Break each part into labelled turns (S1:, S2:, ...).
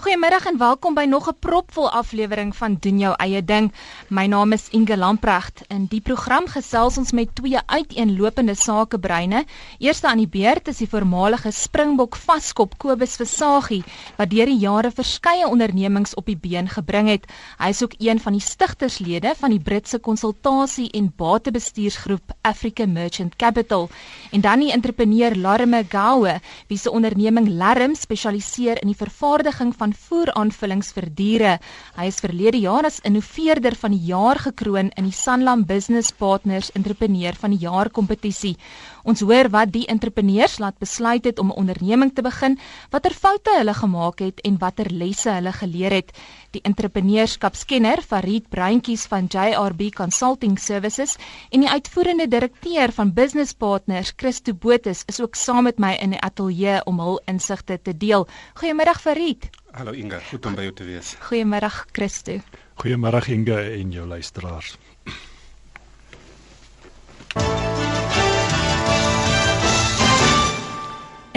S1: Goeiemiddag en welkom by nog 'n propvol aflewering van doen jou eie ding. My naam is Inge Lamprecht. In die program gesels ons met twee uiteenlopende sakebreine. Eerste aan die beurt is die voormalige Springbok vaskop Kobus Versagie wat deur die jare verskeie ondernemings op die been gebring het. Hy is ook een van die stigterslede van die Britse konsultasie en batebestuursgroep African Merchant Capital. En dan die entrepreneur Larme Gawe, wie se onderneming Larm spesialiseer in die vervaardiging van van voeraanvullings vir diere. Hy is verlede jaar as innoveerder van die jaar gekroon in die Sanlam Business Partners Entrepreneur van die Jaar kompetisie. Ons hoor wat die entrepreneurs laat besluit het om 'n onderneming te begin, watter foute hulle gemaak het en watter lesse hulle geleer het. Die entrepreneurskapskenner Farid Breintjies van JRB Consulting Services en die uitvoerende direkteur van Business Partners, Christo Botus, is ook saam met my in die ateljee om hul insigte te deel. Goeiemiddag Farid.
S2: Hallo Inga, goed om by jou te wees.
S1: Goeiemiddag Christo.
S3: Goeiemiddag Inga en jou luisteraars.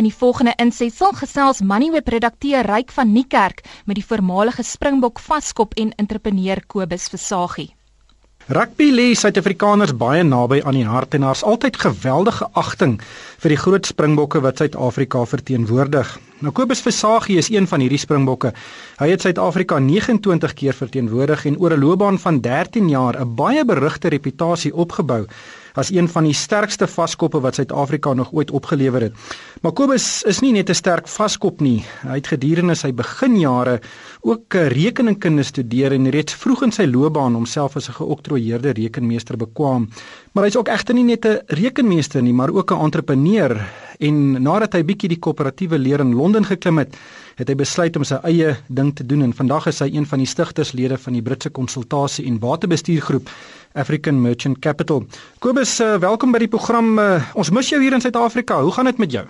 S1: In die volgende insetsel gesels Moneyweb redakteur Ryk van Niekerk met die voormalige Springbok vaskop en entrepreneur Kobus Versagie.
S4: Rugby lê Suid-Afrikaners baie naby aan die hart en daar's altyd geweldige agting vir die groot Springbokke wat Suid-Afrika verteenwoordig. Nou Kobus Versagie is een van hierdie Springbokke. Hy het Suid-Afrika 29 keer verteenwoordig en oor 'n loopbaan van 13 jaar 'n baie berugte reputasie opgebou as een van die sterkste vaskoppe wat Suid-Afrika nog ooit opgelewer het. Maar Kobus is nie net 'n sterk vaskop nie. Hy het gedurende sy beginjare ook rekeningkunde studeer en reeds vroeg in sy loopbaan homself as 'n geoktroeëerde rekenmeester bekwam. Maar hy's ook egter nie net 'n rekenmeester nie, maar ook 'n entrepreneur en nadat hy bietjie die koöperatiewe leer in Londen geklim het, het hy besluit om sy eie ding te doen en vandag is hy een van die stigterslede van die Britse konsultasie en batebestuurgroep African Merchant Capital. Kobus, uh, welkom by die program. Uh, ons mis jou hier in Suid-Afrika. Hoe gaan dit met jou?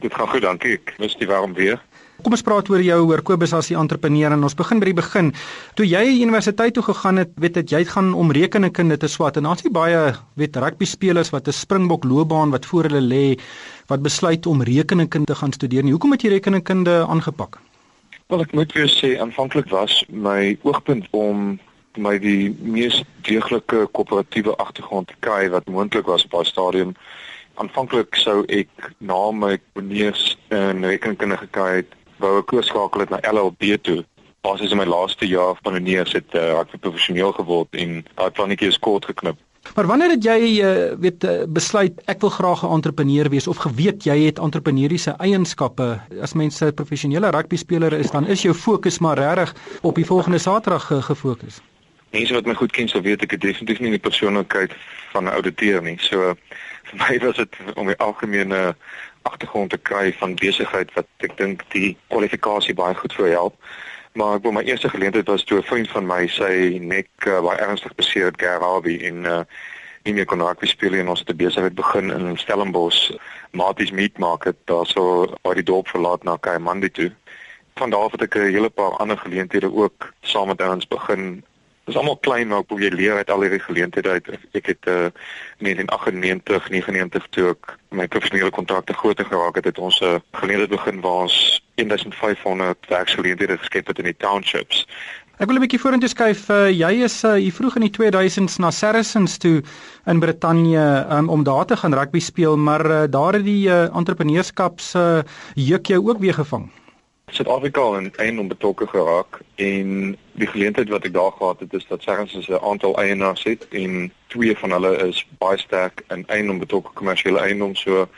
S2: Dit gaan goed, dankie. Ek mis die warm weer.
S4: Kom ons praat oor jou, oor Kobus as die entrepreneur en ons begin by die begin. Toe jy universiteit toe gegaan het, weet dit jy gaan om rekenkunde te swat en daar's nie baie weet rugby spelers wat 'n springbok loopbaan wat voor hulle lê wat besluit om rekenkunde te gaan studeer nie. Hoekom het jy rekenkunde aangepak?
S2: Wel ek moet weer sê aanvanklik was my oogpunt om my die mees deeglike koöperatiewe agtergrond te kry wat moontlik was op daai stadium. Aanvanklik sou ek na my bonus in rekenkunde gekry het, wou ek oorskakel het na LLB toe. Pas is in my laaste jaar van bonus het uh, ek professioneel geword en daai plannetjie is kort geknip.
S4: Maar wanneer het jy uh, weet uh, besluit ek wil graag 'n entrepreneur wees of geweet jy het entrepreneuriese eienskappe as mens 'n professionele rugby speler is dan is jou fokus maar regtig op die volgende Saterdag gefokus.
S2: Mense wat my goed ken sal weet ek het definitief nie die persoonlikheid van 'n ouditeur nie. So vir my was dit om die algemene agtergrond te kry van besigheid wat ek dink die kwalifikasie baie goed vir help. Maar ek wou my eerste geleentheid was toe 'n vriend van my sy nek uh, baie ernstig beseer het Garabi in uh nie meer kon rugby speel en ons het 'n besigheid begin in Stellenbosch Marties Meat Market daar so waar die dorp verlaat na Kaimandi toe. Van daar af het ek 'n hele paar ander geleenthede ook saam met ons begin Dit is almal klein maar hoe jy leer uit al hierdie geleenthede uit. Ek het uh, in 1998, 99 toe ek my professionele kontrakte groter geraak het, het ons 'n uh, geleentheid begin waar ons 1500 werksgeleenthede geskep het in die townships.
S4: Ek wil 'n bietjie vorentoe skuif. Uh, jy is uh, hier vroeg in die 2000s na Saracens toe in Brittanje um, om daar te gaan rugby speel, maar uh, daar het die uh, entrepreneurskaps uh, juk jou ook weer gevang.
S2: Suid-Afrika in eiendom betrokke geraak en die geleentheid wat ek daar gehad het is dat Sergens 'n aantal eienaars het en twee van hulle is baie sterk in eiendom betrokke kommersiële eiendom. So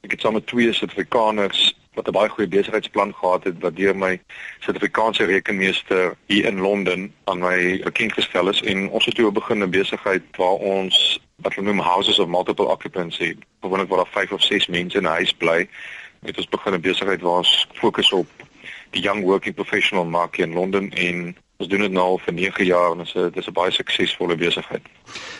S2: ek het saam met twee Suid-Afrikaners wat 'n baie goeie besigheidsplan gehad het wat deur my Suid-Afrikaanse rekenmeester hier in Londen aan my bekend gestel is en ons het toe begin 'n besigheid waar ons wat hulle noem houses of multiple occupancy gewoonlik waar daar 5 of 6 mense in 'n huis bly het ons begin 'n besigheid waar ons fokus op die young working professional mark in Londen en ons doen dit nou al vir 9 jaar en dit is 'n baie suksesvolle besigheid.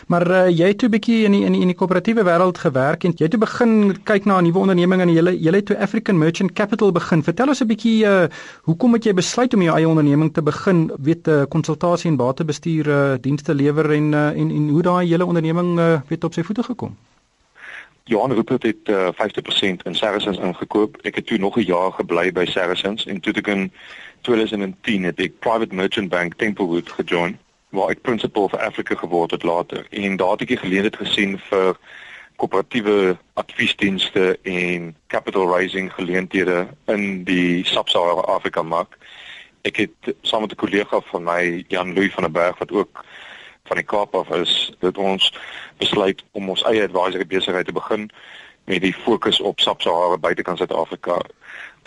S4: Maar uh, jy het 'n bietjie in die, in die, in die koöperatiewe wêreld gewerk en jy het begin kyk na 'n nuwe onderneming en jy jy het toe African Merchant Capital begin. Vertel ons 'n bietjie uh, hoekom het jy besluit om jou eie onderneming te begin? Weet 'n uh, konsultasie en batebestuur uh, dienste lewer en, uh, en en hoe daai hele onderneming uh, weet op sy voete gekom?
S2: Johan Rupert het uh, 50% in Saracens ingekoop. Ek het toe nog 'n jaar gebly by Saracens en toe ek in 2010 het ek Private Merchant Bank Templewood gejoin waar ek principal vir Afrika geword het later. En daar het ek geleentheid gesien vir koöperatiewe adviesdienste en capital raising geleenthede in die Sub-Sahara Afrika mark. Ek het saam met 'n kollega van my, Jan Louw van der Berg wat ook van die Kaap af is, dat ons besluit om ons eie advisory besigheid te begin met die fokus op Sub-Sahara buitekant Suid-Afrika.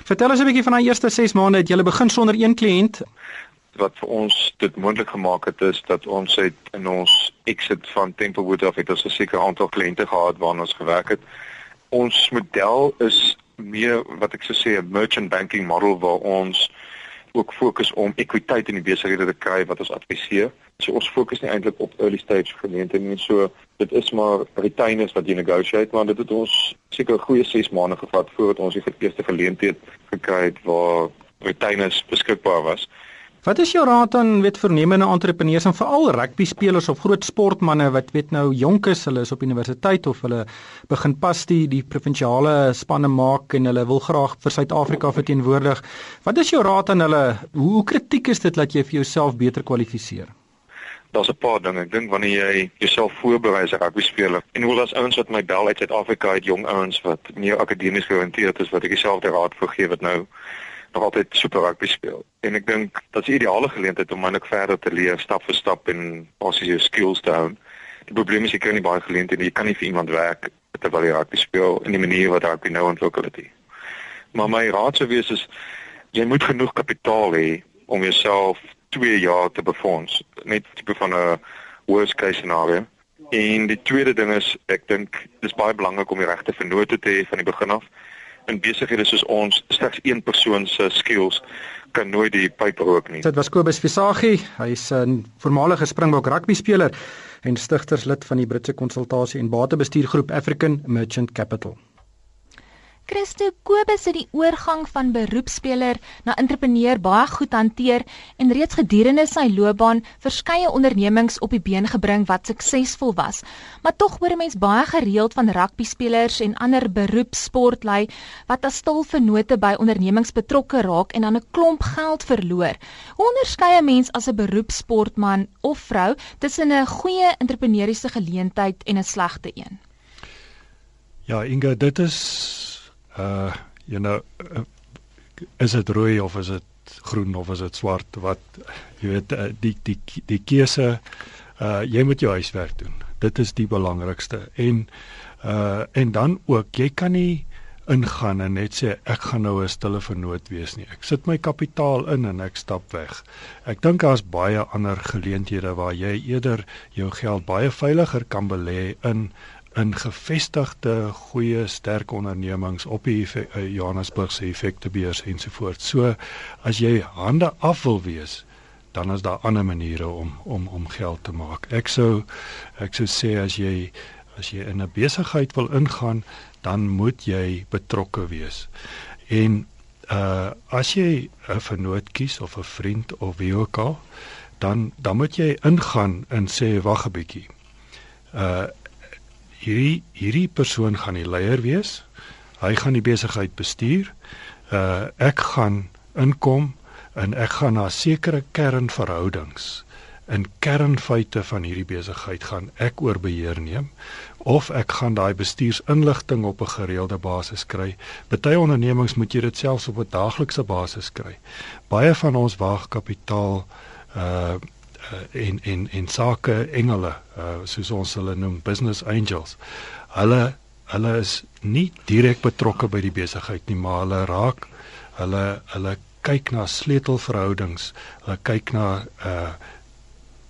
S4: Vertel ons 'n bietjie van daai eerste 6 maande het jy begin sonder een kliënt
S2: wat vir ons dit moontlik gemaak het is dat ons het in ons exit van Templewood af het ons 'n sekere aantal kliënte gehad waarna ons gewerk het. Ons model is meer wat ek sou sê 'n merchant banking model waar ons ook fokus om ekwiteit in die besighede te kry wat ons adviseer. So ons fokus nie eintlik op early stage kliënte nie. So dit is maar retainers wat jy negotiate, maar dit het ons seker goeie 6 maande gevat voordat ons die eerste geleentheid gekry het waar retainers beskikbaar was.
S4: Wat is jou raad aan weet vernemende entrepreneurs en veral rugby spelers of groot sportmense wat weet nou jonk is, hulle is op universiteit of hulle begin pas die die provinsiale spanne maak en hulle wil graag vir Suid-Afrika verteenwoordig. Wat is jou raad aan hulle? Hoe kritiek is dit dat jy vir jouself beter kwalifiseer?
S2: Daar's 'n paar dinge. Ek dink wanneer jy jouself voorberei as 'n rugby speler en hoe daar's ouens wat my bel uit Suid-Afrika, uit jong ouens wat meer akademies georiënteerd is wat ek self die raad vir gee wat nou nog altyd super rugby speel. En ek dink dit is 'n ideale geleentheid om net verder te leer stap vir stap en basies jou skills te hou. Die probleem is jy kry nie baie geleenthede nie. Jy kan nie vir iemand werk terwyl jy rugby speel in die manier wat rugby nou ontwikkel het nie. Maar my raad sou wees is jy moet genoeg kapitaal hê om jouself 2 jaar te befonds, net tipe van 'n worst case scenario. En die tweede ding is ek dink dis baie belangrik om die regte vennote te hê van die begin af in besighede soos ons slegs een persoon se skills kan nooit die pyp rook nie.
S4: Dit was Kobus Visagie, hy's 'n voormalige Springbok rugby speler en stigterslid van die Britse konsultasie en batebestuurgroep African Merchant Capital.
S1: Christo Kobus het die oorgang van beroepspeler na entrepreneur baie goed hanteer en reeds gedurende sy loopbaan verskeie ondernemings op die been gebring wat suksesvol was. Maar tog hoor 'n mens baie gereeld van rugbyspelers en ander beroepssportlui wat as stilvennote by ondernemings betrokke raak en dan 'n klomp geld verloor. Hoe onderskei 'n mens as 'n beroepssportman of vrou tussen 'n goeie entrepreneursiese geleentheid en 'n slegte een?
S3: Ja, Inga, dit is uh you know uh, is dit rooi of is dit groen of is dit swart wat jy weet uh, die die die keuse uh jy moet jou huiswerk doen. Dit is die belangrikste. En uh en dan ook jy kan nie ingaan en net sê ek gaan nou 'n stille vernoot wees nie. Ek sit my kapitaal in en ek stap weg. Ek dink daar's baie ander geleenthede waar jy eerder jou geld baie veiliger kan belê in in gevestigde goeie sterk ondernemings op die uh, Johannesburgse effektebeurs ensovoorts. So as jy hande af wil wees, dan is daar ander maniere om om om geld te maak. Ek sou ek sou sê as jy as jy in 'n besigheid wil ingaan, dan moet jy betrokke wees. En uh as jy 'n vernoot kies of 'n vriend of wie ook al, dan dan moet jy ingaan en sê wag 'n bietjie. Uh hierdie hierdie persoon gaan die leier wees. Hy gaan die besigheid bestuur. Uh ek gaan inkom en ek gaan na sekere kernverhoudings in kernfeite van hierdie besigheid gaan ek oor beheer neem of ek gaan daai bestuursinligting op 'n gereelde basis kry. Party ondernemings moet jy dit selfs op 'n daaglikse basis kry. Baie van ons waag kapitaal uh uh, en en en sake engele uh, soos ons hulle noem business angels. Hulle hulle is nie direk betrokke by die besigheid nie maar hulle raak hulle hulle kyk na sleutelverhoudings hulle kyk na uh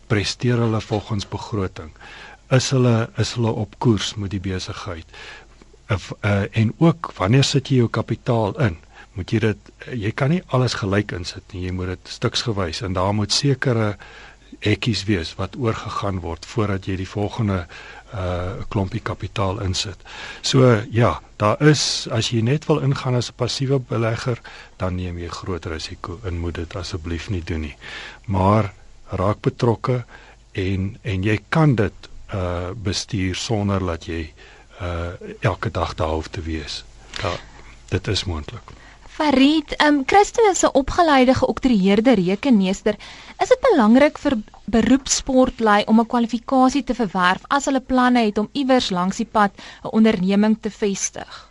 S3: presteer hulle volgens begroting. Is hulle is hulle op koers met die besigheid? Uh, uh, en ook wanneer sit jy jou kapitaal in? Moet jy dit jy kan nie alles gelyk insit nie jy moet dit stuksgewys en daar moet sekere ekkies wees wat oorgegaan word voordat jy die volgende uh klompie kapitaal insit. So ja, daar is as jy net wil ingaan as 'n passiewe belegger, dan neem jy groot risiko en moet dit asseblief nie doen nie. Maar raak betrokke en en jy kan dit uh bestuur sonder dat jy uh elke dag daar hoef te wees. Ja, dit is moontlik.
S1: Farid, ehm um, Christo is 'n opgeleide geoktroeëerde rekenmeester. Is dit belangrik vir beroepsportlei om 'n kwalifikasie te verwerf as hulle planne het om iewers langs die pad 'n onderneming te vestig?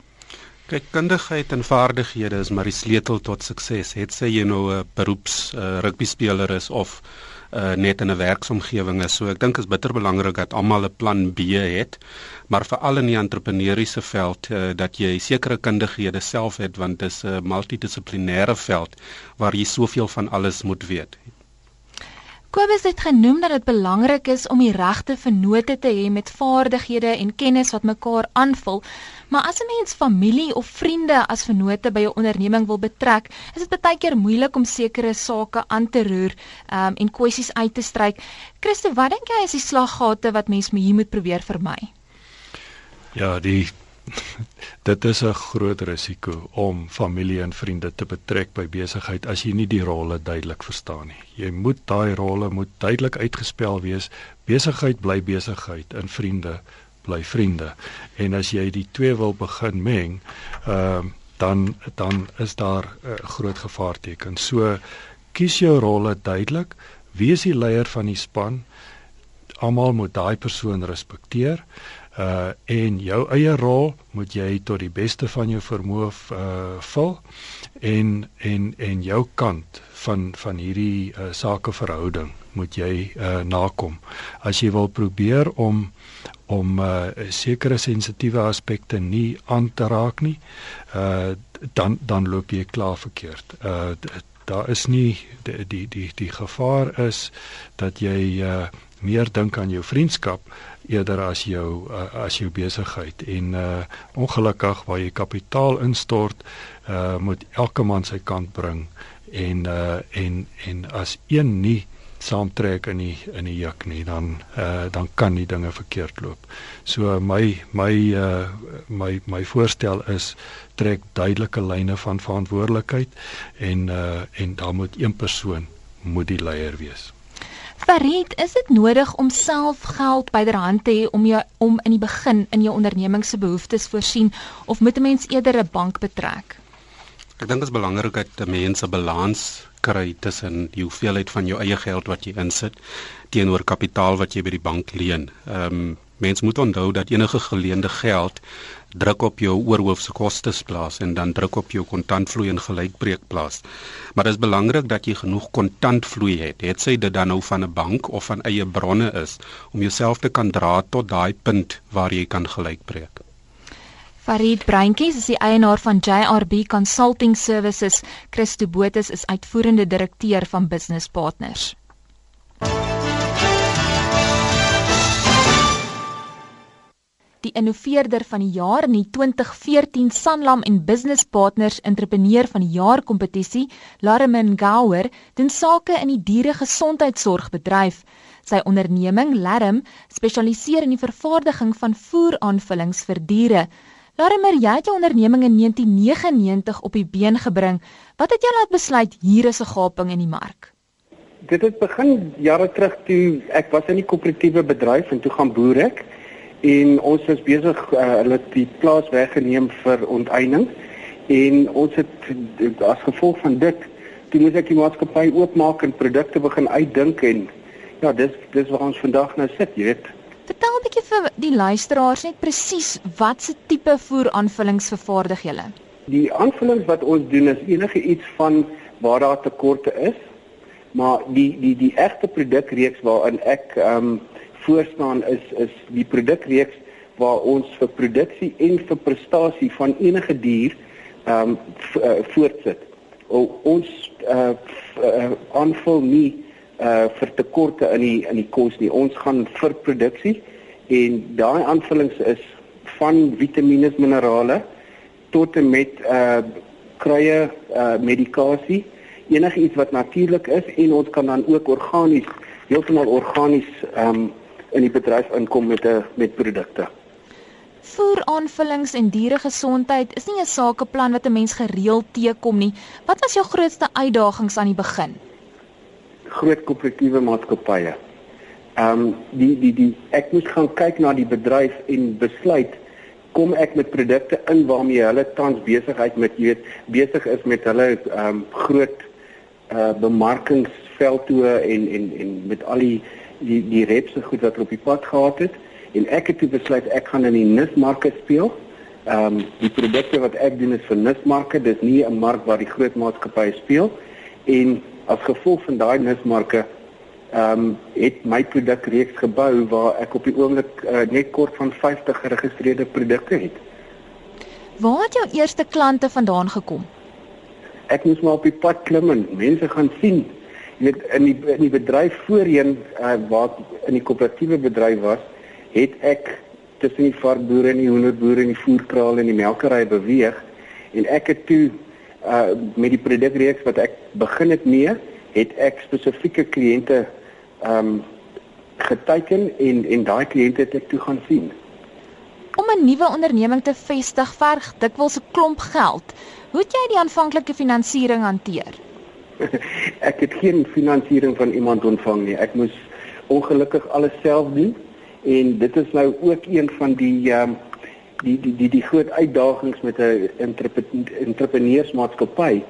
S5: Kyk, kundigheid en vaardighede is maar die sleutel tot sukses. Het sy jy nou 'n beroeps uh, rugby speler is of uh, net in 'n werksomgewing is. So ek dink is bitter belangrik dat almal 'n plan B het, maar veral in die entrepreneuriese veld uh, dat jy sekere kundighede self het want dit is 'n multidissiplinêre veld waar jy soveel van alles moet weet.
S1: Kobus het genoem dat dit belangrik is om die regte vennote te hê met vaardighede en kennis wat mekaar aanvul. Maar as 'n mens familie of vriende as vennote by 'n onderneming wil betrek, is dit baie keer moeilik om sekere sake aan te roer um, en kwessies uit te stryk. Christo, wat dink jy is die slaggate wat mens hier moet probeer vermy?
S3: Ja, die dit is 'n groot risiko om familie en vriende te betrek by besigheid as jy nie die rolle duidelik verstaan nie. Jy moet daai rolle moet duidelik uitgespel wees. Besigheid bly besigheid en vriende bly vriende. En as jy die twee wil begin meng, ehm uh, dan dan is daar 'n uh, groot gevaarteken. So kies jou rolle duidelik. Wie is die leier van die span? Almal moet daai persoon respekteer uh en jou eie rol moet jy tot die beste van jou vermoë uh vul en en en jou kant van van hierdie uh, sakeverhouding moet jy uh nakom. As jy wil probeer om om uh sekere sensitiewe aspekte nie aan te raak nie, uh dan dan loop jy klaar verkeerd. Uh daar is nie die die die, die gevaar is dat jy uh meer dink aan jou vriendskap eerder as jou uh, as jou besigheid en uh ongelukkig waar jy kapitaal instort uh moet elke man sy kant bring en uh en en as een nie saamtrek in die in die juk nie dan uh dan kan die dinge verkeerd loop. So my my uh my my voorstel is trek duidelike lyne van verantwoordelikheid en uh en daar moet een persoon moet die leier wees.
S1: Farid, is dit nodig om self geld byderhand te hê om jou om in die begin in jou onderneming se behoeftes voorsien of moet 'n mens eerder 'n bank betrek?
S5: Ek dink dit is belangrik dat mense balans kry tussen die hoeveelheid van jou eie geld wat jy insit teenoor kapitaal wat jy by die bank leen. Ehm um, Mens moet onthou dat enige geleende geld druk op jou oorhoofse kostes plaas en dan druk op jou kontantvloei en gelykbreek plaas. Maar dit is belangrik dat jy genoeg kontantvloei het. Het sy dit dan nou van 'n bank of van eie bronne is om jouself te kan dra tot daai punt waar jy kan gelykbreek.
S1: Farid Breintjies is die eienaar van JRB Consulting Services. Christo Botus is uitvoerende direkteur van Business Partners. die innoveerder van die jaar in die 2014 Sanlam en Business Partners Entrepreneur van die Jaar kompetisie, Larimin Gouwer, doen sake in die dieregesondheidsorgbedryf. Sy onderneming, Larim, spesialiseer in die vervaardiging van voeraanvullings vir diere. Larimer, jy het jou onderneming in 1999 op die been gebring. Wat het jou laat besluit hier is 'n gaping in die mark?
S6: Dit het begin jare terug toe ek was in die koöperatiewe bedryf en toe gaan boer ek en ons is besig uh, hulle die plaas weggeneem vir onteiening en ons het as gevolg van dit toe moet ek die maatskappy oopmaak en produkte begin uitdink en ja dis dis waar ons vandag nou sit jy weet
S1: Vertel 'n bietjie vir die luisteraars net presies watse tipe voeraanvullings vervaardig julle
S6: Die aanvullings wat ons doen is enige iets van waar daar tekorte is maar die die die egte produkreeks waarin ek ehm um, voorstaan is is die produkreeks waar ons vir produksie en vir prestasie van enige dier ehm um, voortsit. O, ons uh, uh aanvul nie uh vir tekorte in die in die kos nie. Ons gaan vir produksie en daai aanvullings is van vitamiene, minerale tot en met uh kruie, uh medikasie, enigiets wat natuurlik is en ons kan dan ook organies, heeltemal organies um, in die bedryf inkom met 'n met produkte.
S1: Voeraanvullings en dieregesondheid is nie 'n sakeplan wat 'n mens gereeld teekom nie. Wat was jou grootste uitdagings aan die begin?
S6: Groot koöperatiewe maatskappye. Ehm um, die die die ek moes gaan kyk na die bedryf en besluit kom ek met produkte in waarmee hulle tans besigheid met jy weet besig is met hulle ehm um, groot uh bemarkingsveldtoe en en en met al die die die repse goed wat op die pad gehad het en ek het toe besluit ek gaan in die nismarke speel. Ehm um, die produkte wat ek doen is vir nismarke, dis nie 'n mark waar die groot maatskappye speel en as gevolg van daai nismarke ehm um, het my produkreeks gebou waar ek op die oomblik uh, net kort van 50 geregistreerde produkte het.
S1: Waar het jou eerste klante vandaan gekom?
S6: Ek moes maar op die pad klim en mense gaan sien. Jy weet in die in die bedryf voorheen uh, waar in die koöperatiewe bedryf was, het ek tussen die varkboere en die hoenderboere en die voerkraal en die melkery beweeg en ek het toe uh, met die produkreeks wat ek begin het mee het ek spesifieke kliënte um, geteken en en daai kliënte het ek toe gaan sien.
S1: Om 'n nuwe onderneming te vestig verg dikwels 'n klomp geld. Hoe het jy die aanvanklike finansiering hanteer?
S6: ek het geen finansiering van iemand ontvang nie. Ek moes ongelukkig alles self doen en dit is nou ook een van die um, die die die die groot uitdagings met 'n entrepreneursmaatskappy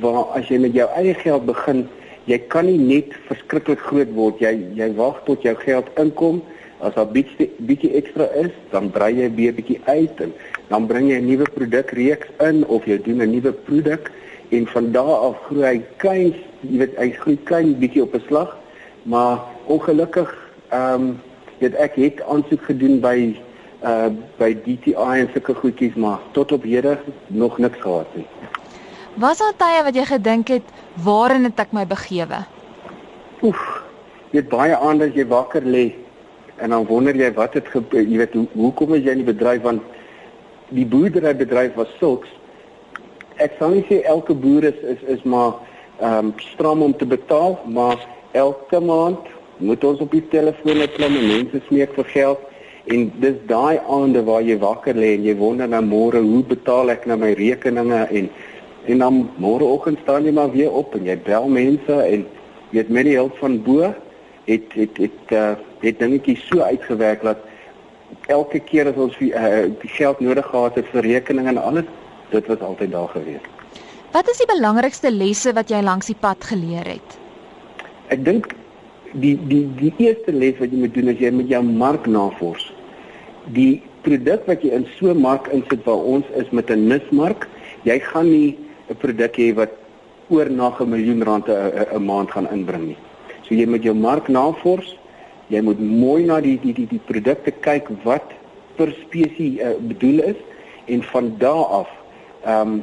S6: waar as jy met jou eie geld begin jy kan nie net verskriklik groot word. Jy jy wag tot jou geld inkom. As daar bietjie bietjie ekstra is dan brei jy weer bietjie uit en dan bring jy 'n nuwe produkreeks in of jy doen 'n nuwe produk en van daar af groei hy klein jy weet hy groei klein bietjie op 'n slag. Maar ongelukkig ehm um, weet ek het aansoek gedoen by uh by DTI en sulke goedjies maar tot op hede nog niks gehad nie
S1: Was daar tye wat jy gedink het waarin het ek my begewe?
S6: Oef. Jy het baie aande as jy wakker lê en dan wonder jy wat het gebeur, jy weet hoe hoekom is jy in die bedryf want die boerderybedryf was sulks. Ek sal nie sê elke boer is is, is maar ehm um, stram om te betaal, maar elke maand moet ons op die telefoon klim en mense smeek vir geld en dis daai aande waar jy wakker lê en jy wonder nou môre hoe betaal ek nou my rekeninge en en dan môreoggend staan jy maar weer op en jy bel mense en jy het met die hulp van bo het het het uh, het dingetjies so uitgewerk dat elke keer as ons uh, die geld nodig gehad het vir rekeninge en alles dit was altyd daar gewees.
S1: Wat is die belangrikste lesse wat jy langs die pad geleer het?
S6: Ek dink die die die eerste les wat jy moet doen is jy moet jou mark navors. Die produk wat jy in so 'n mark insit waar ons is met 'n nismark, jy gaan nie 'n produk hê wat oor na 'n miljoen rand 'n maand gaan inbring nie. So jy moet jou mark navors, jy moet mooi na die die die die produkte kyk wat per spesies uh, bedoel is en van daar af ehm um,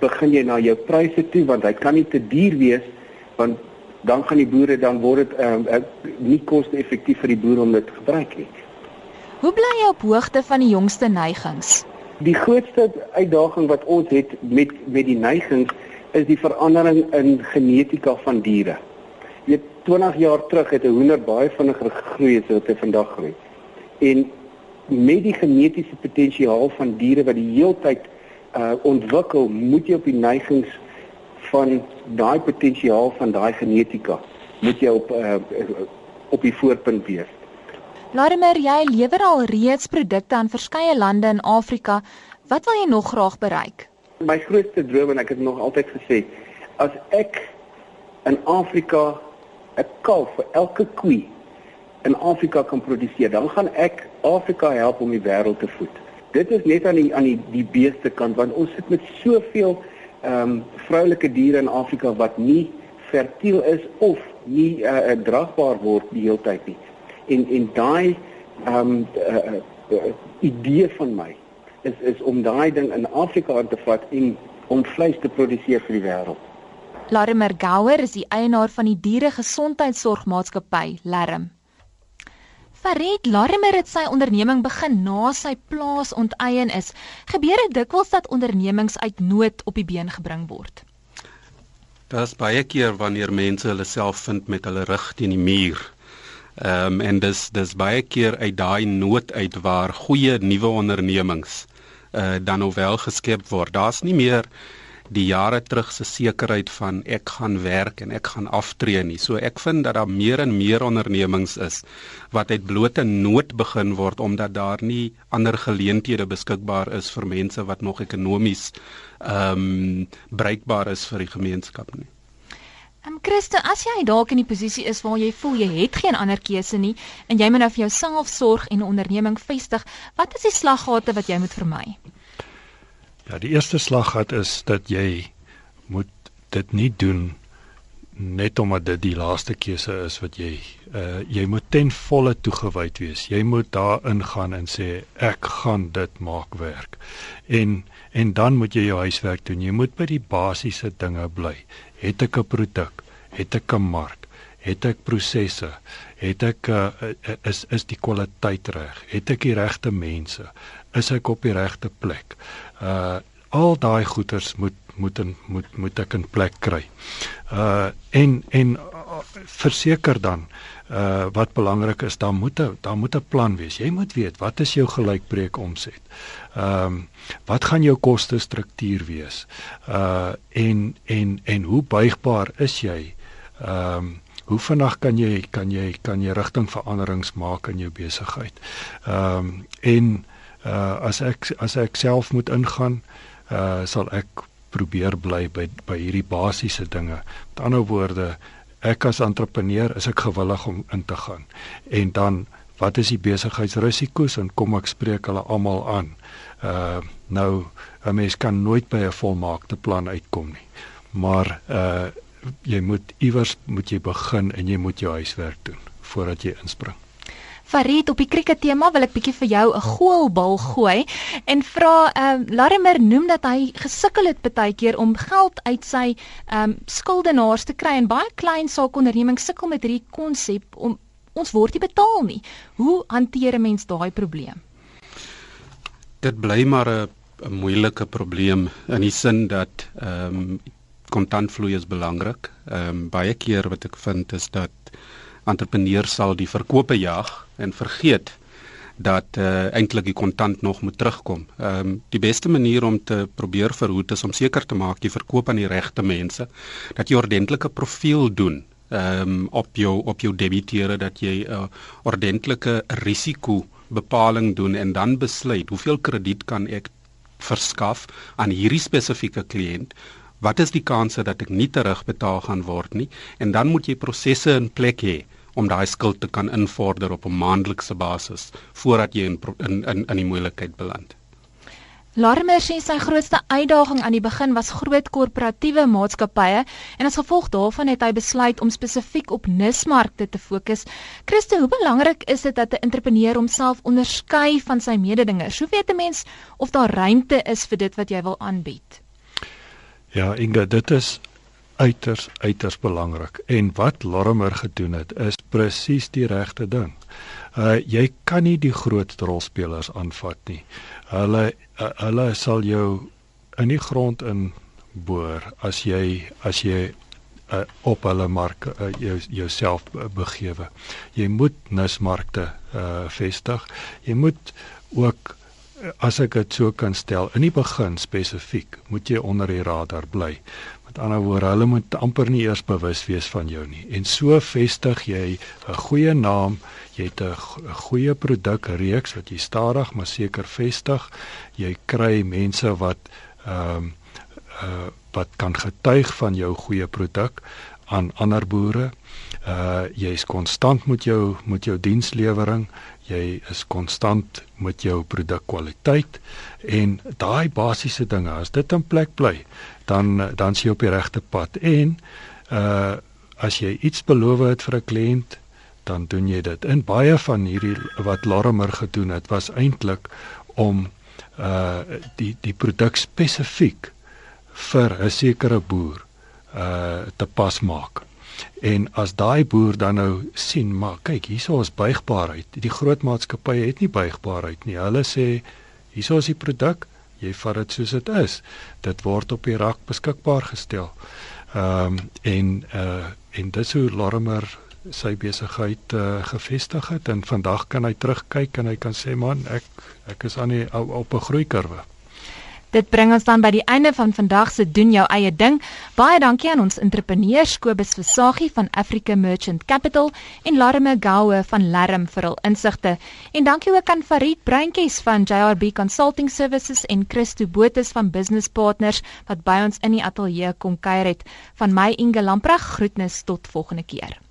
S6: begin jy na jou pryse toe want hy kan nie te duur wees want dan gaan die boere dan word dit ehm uh, nie koste-effektief vir die boere om dit te gebruik nie.
S1: Hoe bly jy op hoogte van die jongste neigings?
S6: Die grootste uitdaging wat ons het met met die neigings is die verandering in genetika van diere. Jy 20 jaar terug het 'n hoender baie vinniger gegroei as wat hy vandag groei. En met die genetiese potensiaal van diere wat die heeltyd uh ontwikkel, moet jy op die neigings van daai potensiaal van daai genetika moet jy op uh op die voorpunt wees.
S1: Larimer, jy lewer al reeds produkte aan verskeie lande in Afrika. Wat wil jy nog graag bereik?
S6: My grootste droom en ek het nog altyd gesê, as ek in Afrika 'n kalf vir elke koe in Afrika kan produseer, dan gaan ek Afrika help om die wêreld te voed. Dit is net aan die aan die die beeste kant want ons sit met soveel ehm um, vroulike diere in Afrika wat nie fertiel is of nie uh, dragbaar word die hele tyd nie en en daai ehm um, uh, uh, uh, idee van my is is om daai ding in Afrika aan te vat en om vleis te produseer vir die wêreld.
S1: Larimer Gouwer is die eienaar van die diere gesondheidsorgmaatskappy Larm. Farid Larimer het sy onderneming begin na sy plaas onteien is. Gebeur dit dikwels dat ondernemings uit nood op die been gebring word?
S5: Daar's baie keer wanneer mense hulle self vind met hulle rug teen die muur Ehm um, en dis dis baie keer uit daai nood uit waar goeie nuwe ondernemings uh dan nou wel geskep word. Daar's nie meer die jare terug se sekerheid van ek gaan werk en ek gaan aftree nie. So ek vind dat daar meer en meer ondernemings is wat uit blote nood begin word omdat daar nie ander geleenthede beskikbaar is vir mense wat nog ekonomies ehm um, bruikbaar is vir die gemeenskap nie.
S1: Ehm um, Christo, as jy dalk in die posisie is waar jy voel jy het geen ander keuse nie en jy moet nou vir jouself sorg en 'n onderneming vestig, wat is die slaggate wat jy moet vermy?
S3: Ja, die eerste slaggat is dat jy moet dit nie doen net omdat dit die laaste keuse is wat jy uh jy moet ten volle toegewyd wees. Jy moet daarin gaan en sê ek gaan dit maak werk. En en dan moet jy jou huiswerk doen. Jy moet by die basiese dinge bly. Het ek 'n produk? Het ek 'n mark? Het ek prosesse? Het ek uh, is is die kwaliteit reg? Het ek die regte mense? Is ek op die regte plek? uh al daai goeders moet moet in, moet moet ek in plek kry. Uh en en uh, verseker dan uh wat belangrik is, dan moet 'n dan moet 'n plan wees. Jy moet weet wat is jou gelykbreek omset. Ehm um, wat gaan jou koste struktuur wees? Uh en en en hoe buigbaar is jy? Ehm um, hoe vinnig kan jy kan jy kan jy rigtingveranderings maak in jou besigheid? Ehm um, en uh as ek as ek self moet ingaan uh sal ek probeer bly by by hierdie basiese dinge. Met ander woorde, ek as entrepreneur is ek gewillig om in te gaan. En dan wat is die besigheidsrisiko's en kom ek spreek hulle almal aan. Uh nou 'n mens kan nooit by 'n volmaakte plan uitkom nie. Maar uh jy moet iewers moet jy begin en jy moet jou huiswerk doen voordat jy inspring.
S1: Farid op die krieket tema wil ek bietjie vir jou 'n goalbal gooi en vra ehm uh, Larimer noem dat hy gesukkel het baie keer om geld uit sy ehm um, skuldenaars te kry en baie klein saakondernemings sukkel met hierdie konsep om ons word nie betaal nie. Hoe hanteer 'n mens daai probleem?
S5: Dit bly maar 'n 'n moeilike probleem in die sin dat ehm um, kontantvloei is belangrik. Ehm um, baie keer wat ek vind is dat entrepreneurs sal die verkope jag en vergeet dat uh, eintlik die kontant nog moet terugkom. Ehm um, die beste manier om te probeer verhoed is om seker te maak jy verkoop aan die regte mense, dat jy ordentlike profiel doen ehm um, op jou op jou debiteure dat jy 'n uh, ordentlike risiko bepaling doen en dan besluit hoeveel krediet kan ek verskaf aan hierdie spesifieke kliënt wat is die kanse dat ek nie terugbetaal gaan word nie en dan moet jy prosesse in plek hê om daai skuld te kan invorder op 'n maandelikse basis voordat jy in in in, in die moeilikheid beland.
S1: Larmer sê sy grootste uitdaging aan die begin was groot korporatiewe maatskappye en as gevolg daarvan het hy besluit om spesifiek op nismarkte te fokus. Christo, hoe belangrik is dit dat 'n entrepreneur homself onderskei van sy mededingers? Hoe weet 'n mens of daar ruimte is vir dit wat jy wil aanbied?
S3: Ja, Inga, dit is uiters uiters belangrik en wat Lorimer gedoen het is presies die regte ding. Uh jy kan nie die groot rolspelers aanvat nie. Hulle uh, hulle sal jou in die grond in boor as jy as jy uh, op hulle mark uh, jou jouself begewe. Jy moet nismarkte uh vestig. Jy moet ook as ek dit so kan stel in die begin spesifiek moet jy onder die radar bly Met ander woorde, hulle moet amper nie eers bewus wees van jou nie. En so vestig jy 'n goeie naam, jy het 'n goeie produkreeks wat jy stadig maar seker vestig. Jy kry mense wat ehm um, uh wat kan getuig van jou goeie produk aan ander boere. Uh jy's konstant met jou met jou dienslewering. Jy is konstant met jou produkkwaliteit en daai basiese dinge as dit in plek bly dan dan sien jy op die regte pad en uh as jy iets beloof het vir 'n kliënt dan doen jy dit. En baie van hierdie wat Larimer gedoen het was eintlik om uh die die produk spesifiek vir 'n sekere boer uh te pas maak. En as daai boer dan nou sien, maar kyk, hierso is buigbaarheid. Die groot maatskappye het nie buigbaarheid nie. Hulle sê hierso is die produk, jy vat dit soos dit is. Dit word op die rak beskikbaar gestel. Ehm um, en uh en dis hoe Lorimer sy besigheid uh, gevestig het en vandag kan hy terugkyk en hy kan sê man ek ek is aan die op 'n groeikurwe.
S1: Dit bring ons dan by die einde van vandag se doen jou eie ding. Baie dankie aan ons entrepreneurs Kobus Versaghi van Africa Merchant Capital en Larme Goue van Larm vir hul insigte. En dankie ook aan Farid Breintjes van JRB Consulting Services en Christo Botes van Business Partners wat by ons in die ateljee kom kuier het. Van my Inge Lamprag groetnis tot volgende keer.